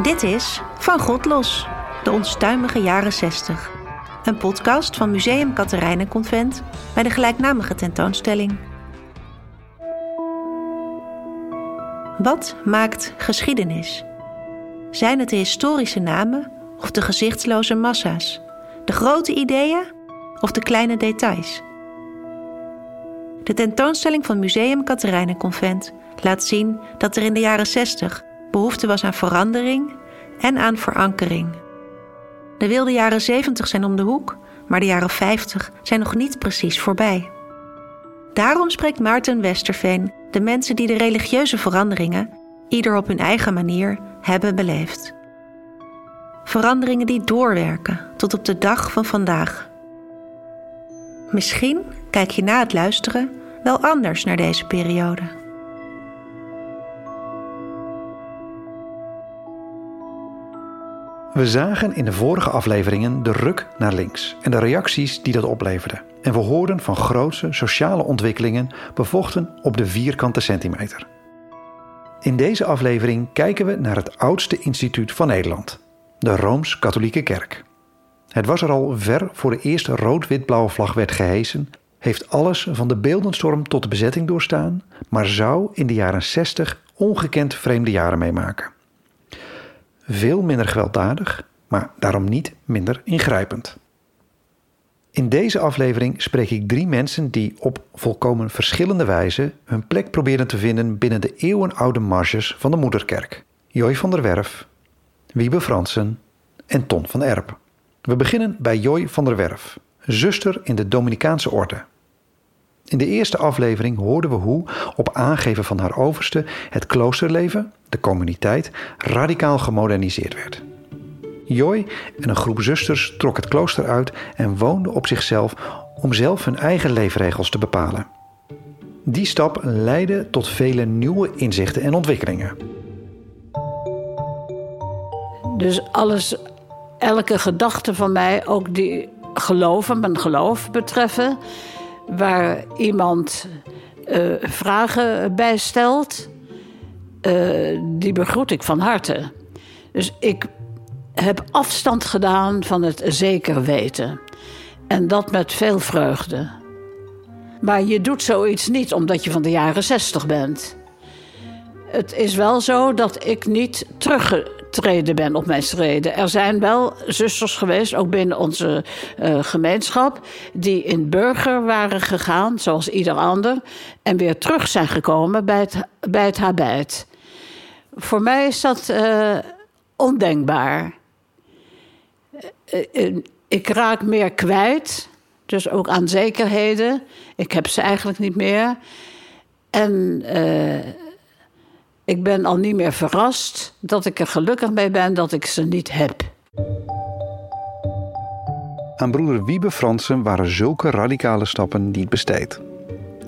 Dit is Van God Los, de onstuimige jaren 60. Een podcast van Museum Convent bij de gelijknamige tentoonstelling. Wat maakt geschiedenis? Zijn het de historische namen of de gezichtsloze massa's? De grote ideeën of de kleine details? De tentoonstelling van Museum Convent laat zien dat er in de jaren 60 behoefte was aan verandering en aan verankering. De wilde jaren 70 zijn om de hoek, maar de jaren 50 zijn nog niet precies voorbij. Daarom spreekt Maarten Westerveen de mensen die de religieuze veranderingen, ieder op hun eigen manier, hebben beleefd. Veranderingen die doorwerken tot op de dag van vandaag. Misschien kijk je na het luisteren wel anders naar deze periode. We zagen in de vorige afleveringen de ruk naar links en de reacties die dat opleverde. En we hoorden van grootse sociale ontwikkelingen bevochten op de vierkante centimeter. In deze aflevering kijken we naar het oudste instituut van Nederland, de Rooms-Katholieke Kerk. Het was er al ver voor de eerste rood-wit-blauwe vlag werd gehesen, heeft alles van de beeldenstorm tot de bezetting doorstaan, maar zou in de jaren 60 ongekend vreemde jaren meemaken. Veel minder gewelddadig, maar daarom niet minder ingrijpend. In deze aflevering spreek ik drie mensen die op volkomen verschillende wijze hun plek proberen te vinden binnen de eeuwenoude marges van de moederkerk. Joy van der Werf, Wiebe Fransen en Ton van Erp. We beginnen bij Joy van der Werf, zuster in de Dominicaanse orde. In de eerste aflevering hoorden we hoe, op aangeven van haar overste, het kloosterleven, de communiteit, radicaal gemoderniseerd werd. Joy en een groep zusters trok het klooster uit en woonden op zichzelf om zelf hun eigen leefregels te bepalen. Die stap leidde tot vele nieuwe inzichten en ontwikkelingen. Dus alles, elke gedachte van mij, ook die geloven, mijn geloof betreffen, waar iemand uh, vragen bij stelt, uh, die begroet ik van harte. Dus ik heb afstand gedaan van het zeker weten. En dat met veel vreugde. Maar je doet zoiets niet omdat je van de jaren zestig bent. Het is wel zo dat ik niet teruggetreden ben op mijn schreden. Er zijn wel zusters geweest, ook binnen onze uh, gemeenschap, die in burger waren gegaan, zoals ieder ander, en weer terug zijn gekomen bij het, bij het. Voor mij is dat uh, ondenkbaar. Uh, ik raak meer kwijt, dus ook aan zekerheden. Ik heb ze eigenlijk niet meer. En ik ben al niet meer verrast dat ik er gelukkig mee ben dat ik ze niet heb. Aan broeder Wiebe Fransen waren zulke radicale stappen niet besteed.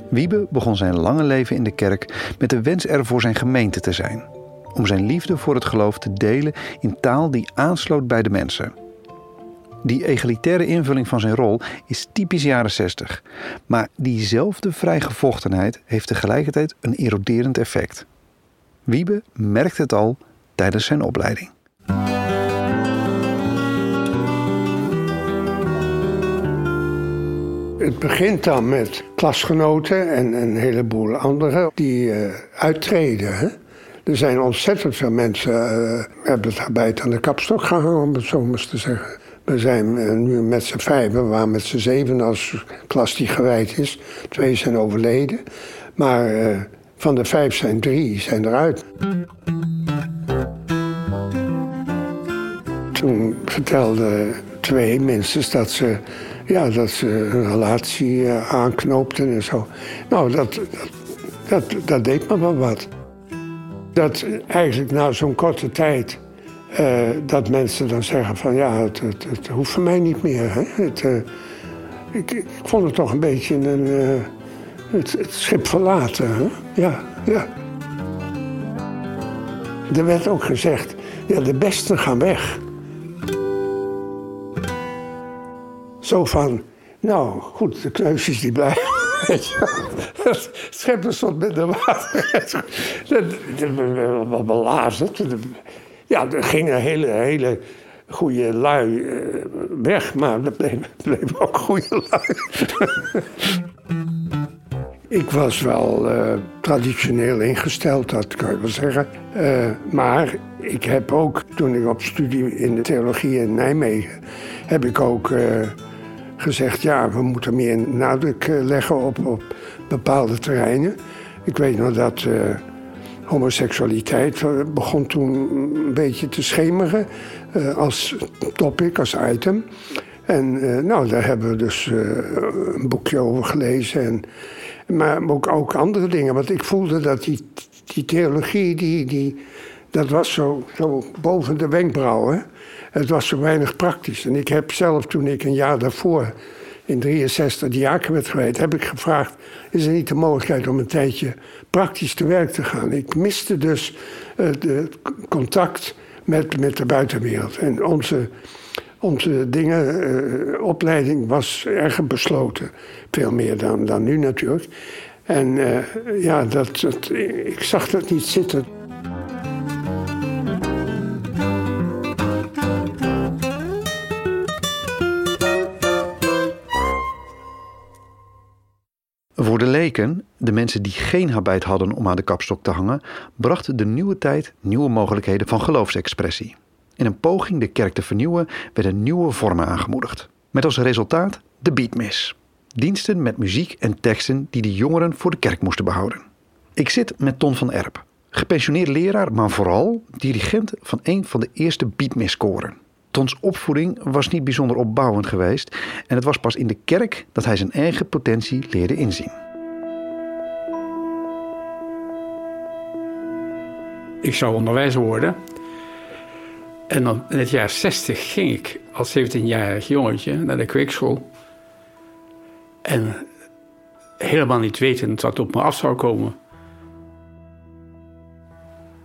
Wiebe begon zijn lange leven in de kerk met de wens er voor zijn gemeente te zijn. Om zijn liefde voor het geloof te delen in taal die aansloot bij de mensen. Die egalitaire invulling van zijn rol is typisch jaren 60. Maar diezelfde vrijgevochtenheid heeft tegelijkertijd een eroderend effect. Wiebe merkt het al tijdens zijn opleiding. Het begint dan met klasgenoten en een heleboel anderen die uh, uittreden. Hè? Er zijn ontzettend veel mensen uh, hebben het arbeid aan de kapstok gehangen, om het zo maar te zeggen. We zijn uh, nu met z'n vijf, we waren met z'n zeven als klas die gewijd is. Twee zijn overleden. Maar van de vijf zijn drie zijn eruit. Toen vertelden twee minstens dat ze, ja, dat ze een relatie eh, aanknoopten en zo. Nou, dat, dat, dat, deed me wel wat. Dat eigenlijk na zo'n korte tijd... Uh, dat mensen dan zeggen van ja, het, het, het hoeft voor mij niet meer. Hè? Het, uh, ik, ik, vond het toch een beetje een, het, schip verlaten. Ja, ja. Er werd ook gezegd, ja, de besten gaan weg. Zo van, nou goed, de kneusjes die blijven. Het schep stond met de water. Wat belazerd. Ja, er gingen hele, hele goede lui uh, weg, maar er bleven, bleven ook goede lui. Ik was wel uh, traditioneel ingesteld, dat kan je wel zeggen. Uh, maar ik heb ook, toen ik op studie in de theologie in Nijmegen, heb ik ook gezegd, ja, we moeten meer nadruk leggen op, op bepaalde terreinen. Ik weet nog dat homoseksualiteit begon toen een beetje te schemeren als topic, als item. En nou, daar hebben we dus een boekje over gelezen. En, maar ook, ook andere dingen. Want ik voelde dat die, die theologie, die, die, dat was zo, zo boven de wenkbrauwen. Het was zo weinig praktisch. En ik heb zelf, toen ik een jaar daarvoor in 63 diaken werd geweest, heb ik gevraagd: is er niet de mogelijkheid om een tijdje praktisch te werk te gaan? Ik miste dus het uh, contact met, met de buitenwereld. En onze, onze dingen, uh, opleiding was erg besloten. Veel meer dan, dan nu natuurlijk. En uh, ja, dat, dat, ik zag dat niet zitten. Voor de leken, de mensen die geen habit hadden om aan de kapstok te hangen, bracht de nieuwe tijd nieuwe mogelijkheden van geloofsexpressie. In een poging de kerk te vernieuwen werden nieuwe vormen aangemoedigd. Met als resultaat de beatmis. Diensten met muziek en teksten die de jongeren voor de kerk moesten behouden. Ik zit met Ton van Erp, gepensioneerd leraar, maar vooral dirigent van een van de eerste beatmiskoren. Tons opvoeding was niet bijzonder opbouwend geweest en het was pas in de kerk dat hij zijn eigen potentie leerde inzien. Ik zou onderwijzer worden. En dan in het jaar 60 ging ik als 17-jarig jongetje naar de kweekschool. En helemaal niet wetend wat op me af zou komen.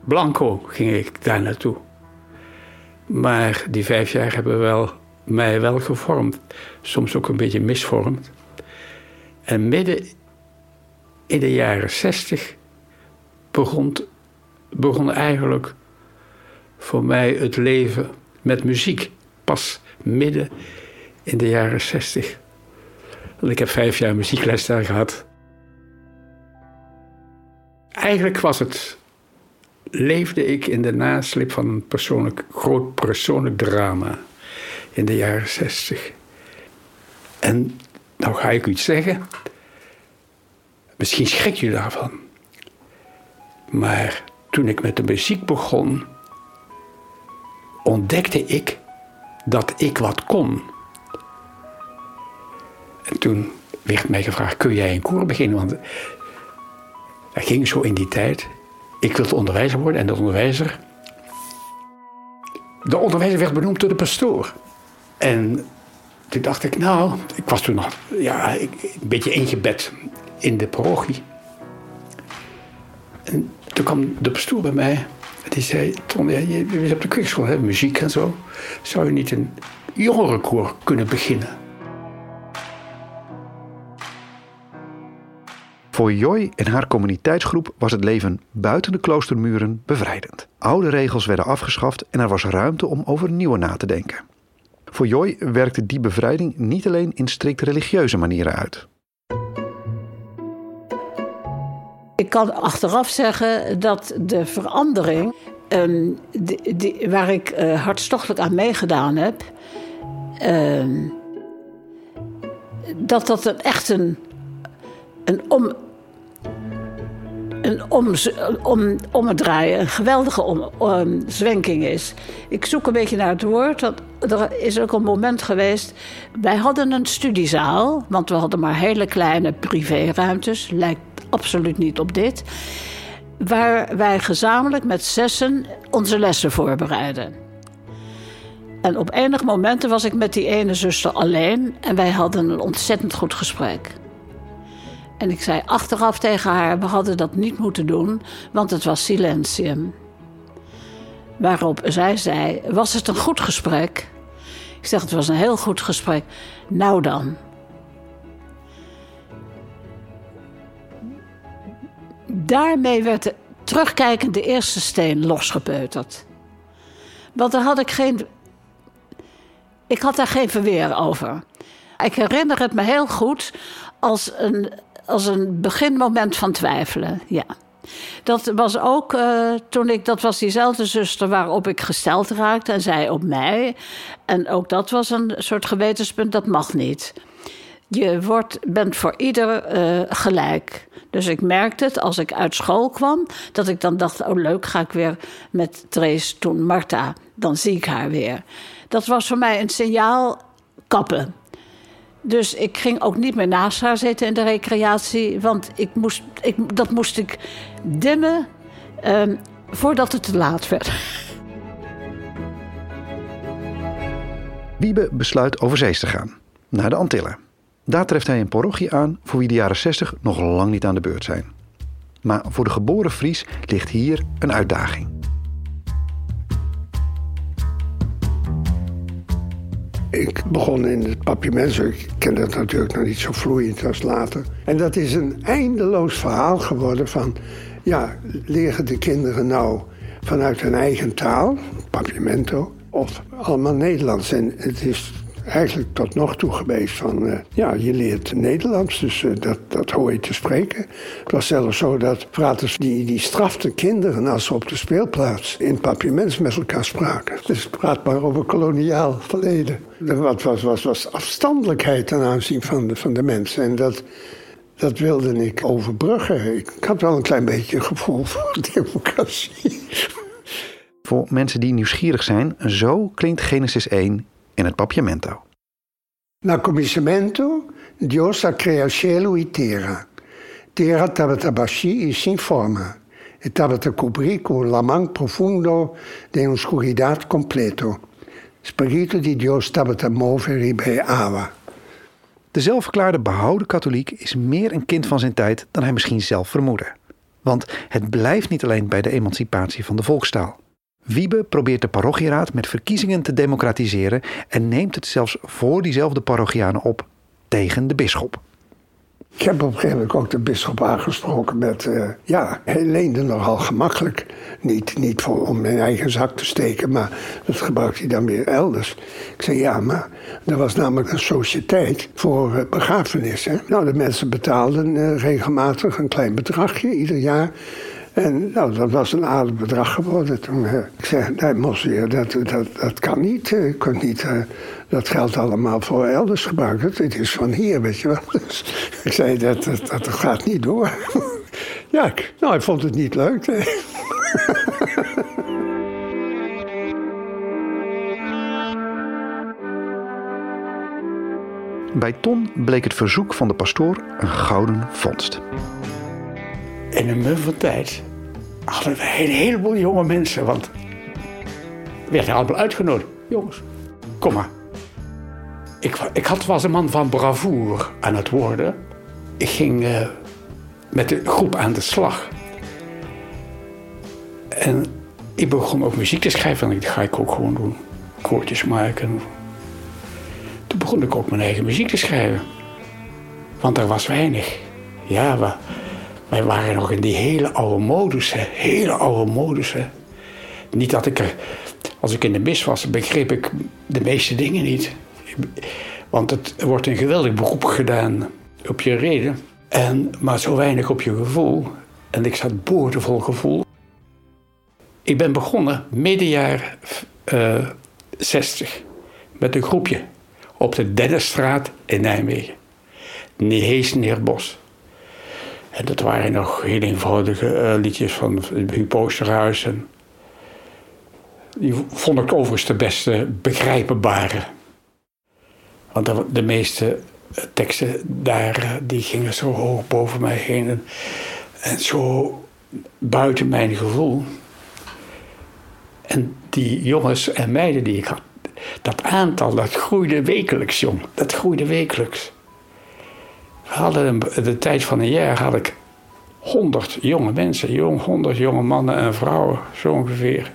Blanco ging ik daar naartoe. Maar die vijf jaar hebben wel, mij wel gevormd. Soms ook een beetje misvormd. En midden in de jaren zestig begon, begon eigenlijk voor mij het leven met muziek. Pas midden in de jaren zestig. Want ik heb vijf jaar muziekles daar gehad. Eigenlijk was het leefde ik in de naslip van een persoonlijk, groot persoonlijk drama in de jaren zestig. En nou ga ik u iets zeggen. Misschien schrik je daarvan. Maar toen ik met de muziek begon, ontdekte ik dat ik wat kon. En toen werd mij gevraagd: kun jij een koor beginnen? Want dat ging zo in die tijd ik wilde onderwijzer worden en de onderwijzer. De onderwijzer werd benoemd door de pastoor. En toen dacht ik, nou, ik was toen nog ja, een beetje ingebed in de parochie. En toen kwam de pastoor bij mij die zei: Ton, je bent op de kweekschool, muziek en zo. Zou je niet een jongerenkoor kunnen beginnen? Voor Joy en haar communiteitsgroep was het leven buiten de kloostermuren bevrijdend. Oude regels werden afgeschaft en er was ruimte om over nieuwe na te denken. Voor Joy werkte die bevrijding niet alleen in strikt religieuze manieren uit. Ik kan achteraf zeggen dat de verandering um, die, waar ik uh, hartstochtelijk aan meegedaan heb, um, dat dat een, echt een, een om, een om, om, omdraaien, een geweldige om, zwenking is. Ik zoek een beetje naar het woord. Dat, er is ook een moment geweest. Wij hadden een studiezaal, want we hadden maar hele kleine privéruimtes. Lijkt absoluut niet op dit. Waar wij gezamenlijk met zessen onze lessen voorbereiden. En op enig momenten was ik met die ene zuster alleen en wij hadden een ontzettend goed gesprek. En ik zei achteraf tegen haar: we hadden dat niet moeten doen, want het was silentium. Waarop zij zei: Was het een goed gesprek? Ik zeg: Het was een heel goed gesprek. Nou dan. Daarmee werd de terugkijkend de eerste steen losgepeuterd. Want daar had ik geen. Ik had daar geen verweer over. Ik herinner het me heel goed als een, als een beginmoment van twijfelen. Ja. Dat was ook uh, toen ik, dat was diezelfde zuster waarop ik gesteld raakte en zij op mij. En ook dat was een soort gewetenspunt, dat mag niet. Je wordt, bent voor ieder uh, gelijk. Dus ik merkte het als ik uit school kwam, dat ik dan dacht: oh leuk, ga ik weer met Trace toen Marta, dan zie ik haar weer. Dat was voor mij een signaal kappen. Dus ik ging ook niet meer naast haar zitten in de recreatie. Want ik moest, ik, dat moest ik dimmen um, voordat het te laat werd. Wiebe besluit over zees te gaan, naar de Antillen. Daar treft hij een parochie aan voor wie de jaren 60 nog lang niet aan de beurt zijn. Maar voor de geboren Fries ligt hier een uitdaging. Ik begon in het papiermens. Ik ken dat natuurlijk nog niet zo vloeiend als later. En dat is een eindeloos verhaal geworden van... ja, leren de kinderen nou vanuit hun eigen taal, papiamento... of allemaal Nederlands. En het is eigenlijk tot nog toe geweest van... Uh, ja, je leert Nederlands, dus uh, dat, dat hoor je te spreken. Het was zelfs zo dat fraters die, die straften kinderen... als ze op de speelplaats in papiaments met elkaar spraken. Dus praat maar over koloniaal verleden. Wat was, was, was afstandelijkheid ten aanzien van de, van de mensen. En dat, dat wilde ik overbruggen. Ik had wel een klein beetje gevoel voor democratie. Voor mensen die nieuwsgierig zijn, zo klinkt Genesis 1 in het papiamento. Na cominciamento, Dios crea cielo e terra. Terra tabata e sem forma, e tabata cobrir con la man profundo de oscuridad completo. Spirito di Dios tabata movere bij Awa. De zelfverklaarde behouden katholiek is meer een kind van zijn tijd dan hij misschien zelf vermoedde. Want het blijft niet alleen bij de emancipatie van de volkstaal. Wiebe probeert de parochieraad met verkiezingen te democratiseren en neemt het zelfs voor diezelfde parochianen op tegen de bisschop. Ik heb op een gegeven moment ook de bisschop aangesproken met... Uh, ja, hij leende nogal gemakkelijk. Niet, niet voor, om mijn eigen zak te steken, maar dat gebruikt hij dan weer elders. Ik zei, ja, maar er was namelijk een sociëteit voor uh, begrafenissen. Nou, de mensen betaalden uh, regelmatig een klein bedragje ieder jaar... En nou, dat was een aardig bedrag geworden. Toen uh, ik zei, nee, monsieur, dat, dat, dat kan niet. Je kunt niet uh, dat geld allemaal voor elders gebruiken. Het is van hier, weet je wel. Dus ik zei, dat, dat, dat gaat niet door. ja, ik, nou, ik vond het niet leuk. Bij Ton bleek het verzoek van de pastoor een gouden vondst. In een mum van tijd hadden we een heleboel jonge mensen. Want we werden allemaal uitgenodigd. Jongens, kom maar. Ik, ik had, was een man van bravoer aan het worden. Ik ging uh, met de groep aan de slag. En ik begon ook muziek te schrijven. En dat ga ik ook gewoon doen. Koortjes maken. Toen begon ik ook mijn eigen muziek te schrijven. Want er was weinig. Ja, we, wij waren nog in die hele oude modus, hele oude modus. Niet dat ik er, als ik in de mis was, begreep ik de meeste dingen niet. Want het wordt een geweldig beroep gedaan op je reden, en, maar zo weinig op je gevoel. En ik zat boordevol gevoel. Ik ben begonnen midden jaar uh, 60 met een groepje op de Dennisstraat in Nijmegen. Nehees Neerbos. En dat waren nog heel eenvoudige uh, liedjes van Huub Poosterhuis. En die vond ik overigens de beste begrijpbare. Want de, meeste eh, teksten daar, uh, die gingen zo hoog boven mij heen. En, en zo buiten mijn gevoel. En die jongens en meiden die ik had, dat aantal, dat groeide wekelijks, jong. Dat groeide wekelijks hadden de tijd van een jaar had ik honderd jonge mensen, jong, honderd jonge mannen en vrouwen, zo ongeveer.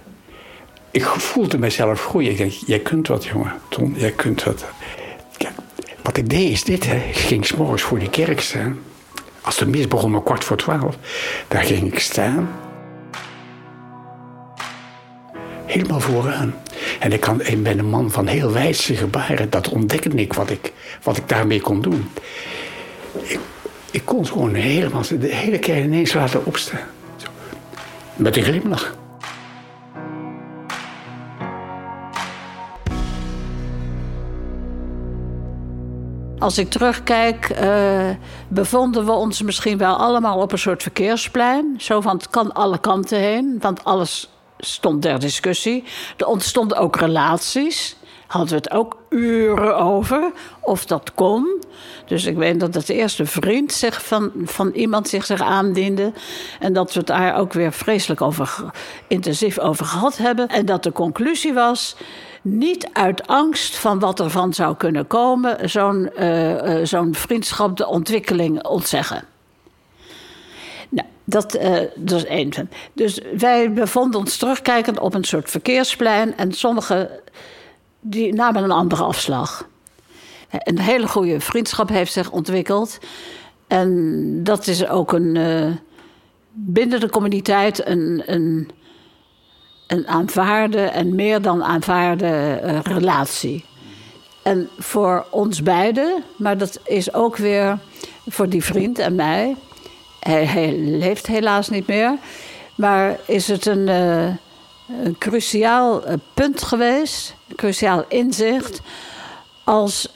Ik voelde mezelf groeien. Ik denk, jij kunt wat, jongen. Ton, jij kunt wat. wat ik deed is dit. Ik ging s'morgens voor die kerk staan. Als de mis begon om kwart voor twaalf, daar ging ik staan. Helemaal vooraan. En ik, kan, ik ben een man van heel wijdse gebaren. Dat ontdekte ik wat ik, wat ik daarmee kon doen. Ik, ik kon gewoon helemaal de hele kerk ineens laten opstaan. Zo. Met een glimlach. Als ik terugkijk, uh, bevonden we ons misschien wel allemaal op een soort verkeersplein. Zo van het kan alle kanten heen, want alles stond ter discussie. Er ontstonden ook relaties. Hadden we het ook uren over of dat kon. Dus ik weet dat het eerste vriend zich van, van iemand zich, zich aandiende. En dat we het daar ook weer vreselijk over, intensief over gehad hebben. En dat de conclusie was niet uit angst van wat er van zou kunnen komen, zo'n uh, uh, zo'n vriendschap de ontwikkeling ontzeggen. Nou, dat, dat is één. Dus wij bevonden ons terugkijkend op een soort verkeersplein en sommigen die namen een andere afslag. Een hele goede vriendschap heeft zich ontwikkeld. En dat is ook een, binnen de communiteit een, een een aanvaarde en meer dan aanvaarde uh, relatie. En voor ons beiden, maar dat is ook weer voor die vriend en mij. Hij, leeft helaas niet meer. Maar is het een, uh, een cruciaal eh, punt geweest, een cruciaal inzicht. Als uh,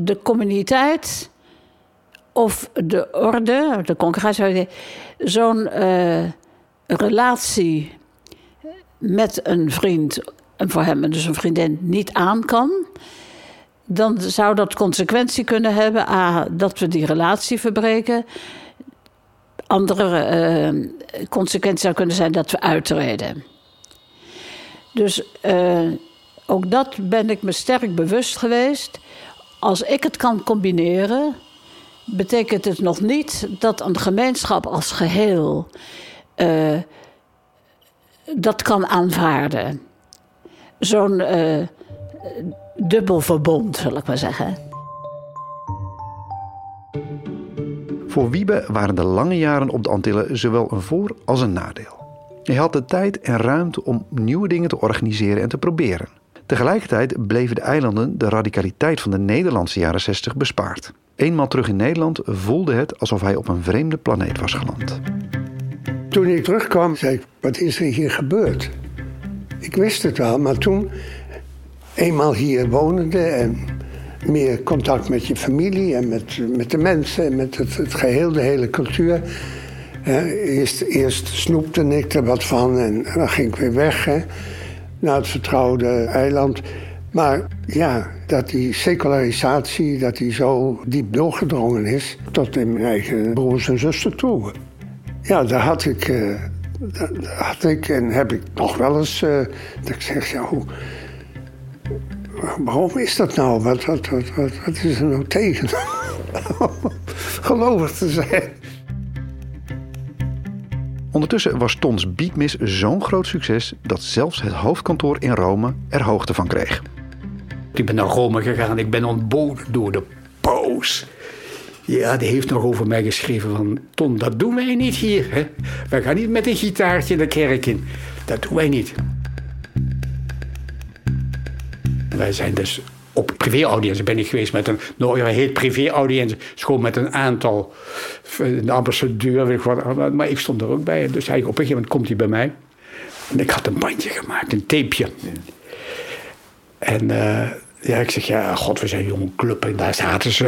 de communiteit of de orde, de congregatie, zo'n relatie met een vriend, en voor hem dus een vriendin, niet aan kan. Dan zou dat consequentie kunnen hebben. A, dat we die relatie verbreken. Andere uh, consequentie zou kunnen zijn dat we uittreden. Dus uh, ook dat ben ik me sterk bewust geweest. Als ik het kan combineren, betekent het nog niet dat een gemeenschap als geheel uh, dat kan aanvaarden. Zo'n uh, dubbel verbond, zal ik maar zeggen. Voor Wiebe waren de lange jaren op de Antillen zowel een voor- als een nadeel. Hij had de tijd en ruimte om nieuwe dingen te organiseren en te proberen. Tegelijkertijd bleven de eilanden de radicaliteit van de Nederlandse jaren 60 bespaard. Eenmaal terug in Nederland voelde het alsof hij op een vreemde planeet was geland. Toen ik terugkwam, zei ik, wat is er hier gebeurd? Ik wist het wel, maar toen, eenmaal hier wonende en meer contact met je familie en met, met de mensen en met het, het geheel, de hele cultuur. Eerst, eerst snoepte ik er wat van en dan ging ik weer weg naar het vertrouwde eiland. Maar ja, dat die secularisatie, dat die zo diep doorgedrongen is tot in mijn eigen broers en zussen toe. Ja, daar had ik, daar had ik en heb ik nog wel eens uh, dat ik zeg, ja, hoe, waarom is dat nou? Wat, wat, wat, wat, wat is er nou tegen? Gelovig te zijn. Ondertussen was Tons Beatmis zo'n groot succes dat zelfs het hoofdkantoor in Rome er hoogte van kreeg. Ik ben naar Rome gegaan, ik ben ontboden door de paus. Ja, die heeft nog over mij geschreven van... Ton, dat doen wij niet hier. Hè? Wij gaan niet met een gitaartje de kerk in. Dat doen wij niet. Wij zijn dus op privé-audiëntie ben ik geweest met een... Nou, hij heet privé-audiëntie. Schoon met een aantal... Eh, de ambassadeur, weet ik wat. Maar ik stond er ook bij. Dus hij, op een gegeven moment komt hij bij mij. En ik had een bandje gemaakt, een tapeje. En uh, ja, ik zeg, ja, god, we zijn een jonge club. En daar zaten ze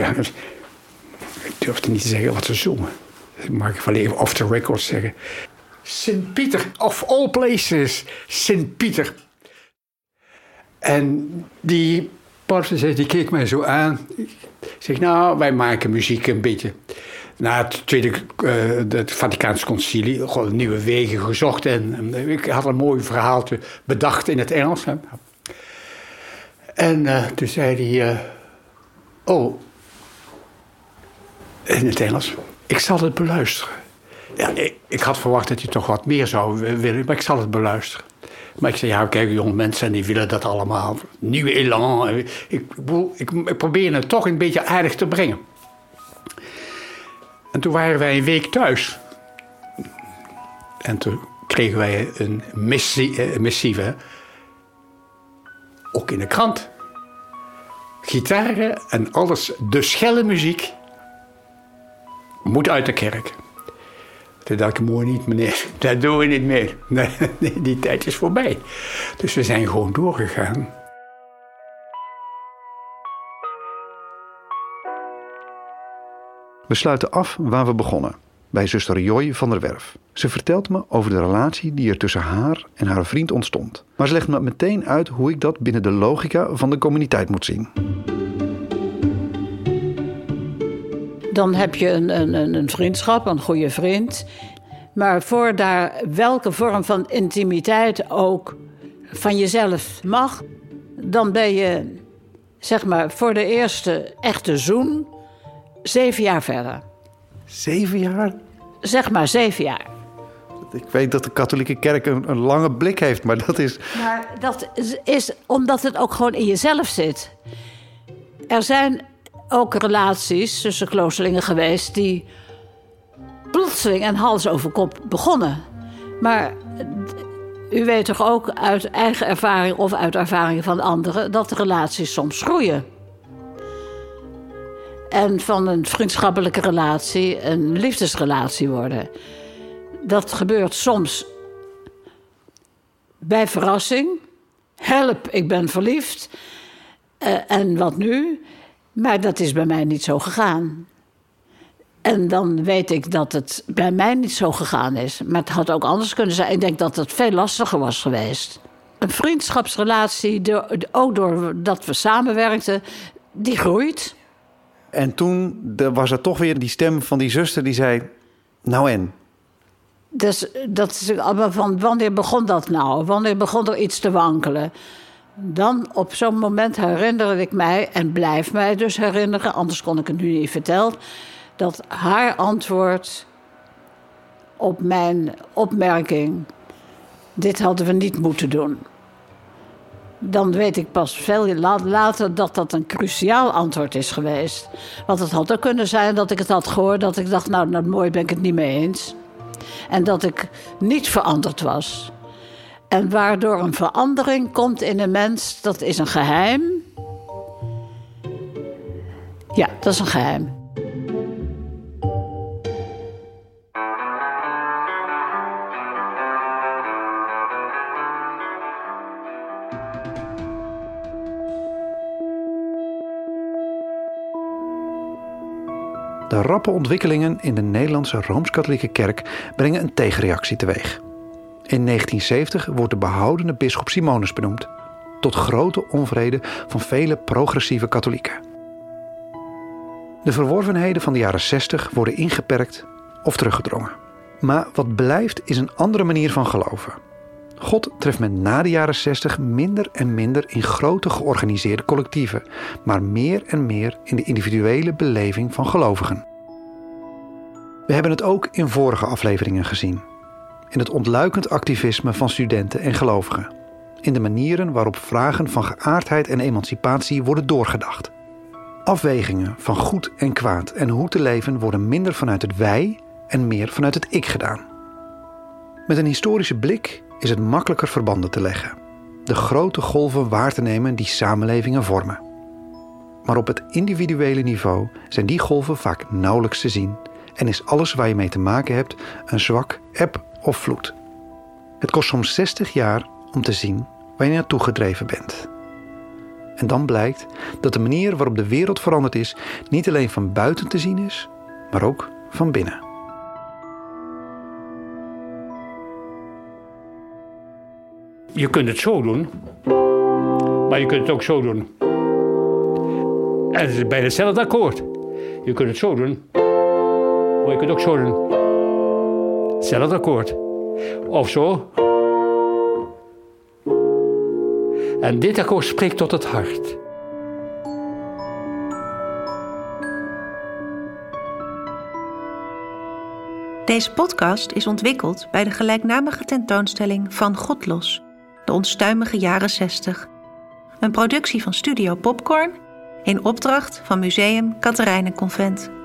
ik durfde niet te zeggen wat ze zongen. mag ik wel even off the record zeggen. Sint Pieter, of all places, Sint Pieter. En die pastor die keek mij zo aan. Ik zeg, nou, wij maken muziek een beetje. Na het Tweede uh, het Vaticaanse Concilie, gewoon nieuwe wegen gezocht. En, ik had een mooi verhaaltje bedacht in het Engels. En uh, toen zei hij, uh, oh, in het Engels. Ik zal het beluisteren. Ja, ik, ik, had verwacht dat hij toch wat meer zou willen, maar ik zal het beluisteren. Maar ik zei, ja, kijk, jonge mensen die willen dat allemaal. Nieuwe elan. Ik, ik, ik, probeer het toch een beetje aardig te brengen. En toen waren wij een week thuis. En toen kregen wij een missie, eh, missieve. ook in de krant. Gitaren en alles, de schelle muziek, moet uit de kerk. Toen dacht ik, mooi niet meneer, dat doen we niet meer. Die tijd is voorbij. Dus we zijn gewoon doorgegaan. We sluiten af waar we begonnen, bij zuster Joy van der Werf. Ze vertelt me over de relatie die er tussen haar en haar vriend ontstond. Maar ze legt me meteen uit hoe ik dat binnen de logica van de communiteit moet zien. Dan heb je een, een, een vriendschap, een goede vriend. Maar voor daar welke vorm van intimiteit ook van jezelf mag, dan ben je, zeg maar, voor de eerste echte zoen zeven jaar verder. Zeven jaar? Zeg maar zeven jaar. Ik weet dat de katholieke kerk een, een lange blik heeft, maar dat is. Maar dat is, is omdat het ook gewoon in jezelf zit. Er zijn ook relaties tussen kloosterlingen geweest die plotseling en hals over kop begonnen. Maar u weet toch ook uit eigen ervaring of uit ervaringen van anderen dat de relaties soms groeien. En van een vriendschappelijke relatie een liefdesrelatie worden. Dat gebeurt soms bij verrassing. Help, ik ben verliefd. Uh, en wat nu? Maar dat is bij mij niet zo gegaan. En dan weet ik dat het bij mij niet zo gegaan is. Maar het had ook anders kunnen zijn. Ik denk dat het veel lastiger was geweest. Een vriendschapsrelatie, ook doordat we samenwerkten, die groeit. En toen was er toch weer die stem van die zuster die zei: Nou en? Dus dat is allemaal van wanneer begon dat nou? Wanneer begon er iets te wankelen? Dan op zo'n moment herinnerde ik mij, en blijf mij dus herinneren, anders kon ik het nu niet vertellen, dat haar antwoord op mijn opmerking: dit hadden we niet moeten doen. Dan weet ik pas veel later dat dat een cruciaal antwoord is geweest. Want het had ook kunnen zijn dat ik het had gehoord, dat ik dacht: nou, nou mooi ben ik het niet mee eens. En dat ik niet veranderd was. En waardoor een verandering komt in een mens, dat is een geheim. Ja, dat is een geheim. De rappe ontwikkelingen in de Nederlandse Rooms-Katholieke Kerk brengen een tegenreactie teweeg. In 1970 wordt de behoudende bisschop Simonus benoemd, tot grote onvrede van vele progressieve katholieken. De verworvenheden van de jaren 60 worden ingeperkt of teruggedrongen. Maar wat blijft is een andere manier van geloven. God treft men na de jaren 60 minder en minder in grote georganiseerde collectieven, maar meer en meer in de individuele beleving van gelovigen. We hebben het ook in vorige afleveringen gezien. In het ontluikend activisme van studenten en gelovigen. In de manieren waarop vragen van geaardheid en emancipatie worden doorgedacht. Afwegingen van goed en kwaad en hoe te leven worden minder vanuit het wij en meer vanuit het ik gedaan. Met een historische blik is het makkelijker verbanden te leggen, de grote golven waar te nemen die samenlevingen vormen. Maar op het individuele niveau zijn die golven vaak nauwelijks te zien en is alles waar je mee te maken hebt een zwak eb of vloed. Het kost soms 60 jaar om te zien waar je naartoe gedreven bent. En dan blijkt dat de manier waarop de wereld veranderd is niet alleen van buiten te zien is, maar ook van binnen. Je kunt het zo doen, maar je kunt het ook zo doen. En het is bijna hetzelfde akkoord. Je kunt het zo doen, maar je kunt ook zo doen. Hetzelfde akkoord. Of zo. En dit akkoord spreekt tot het hart. Deze podcast is ontwikkeld bij de gelijknamige tentoonstelling Van God Los de onstuimige jaren 60. Een productie van Studio Popcorn in opdracht van Museum Convent.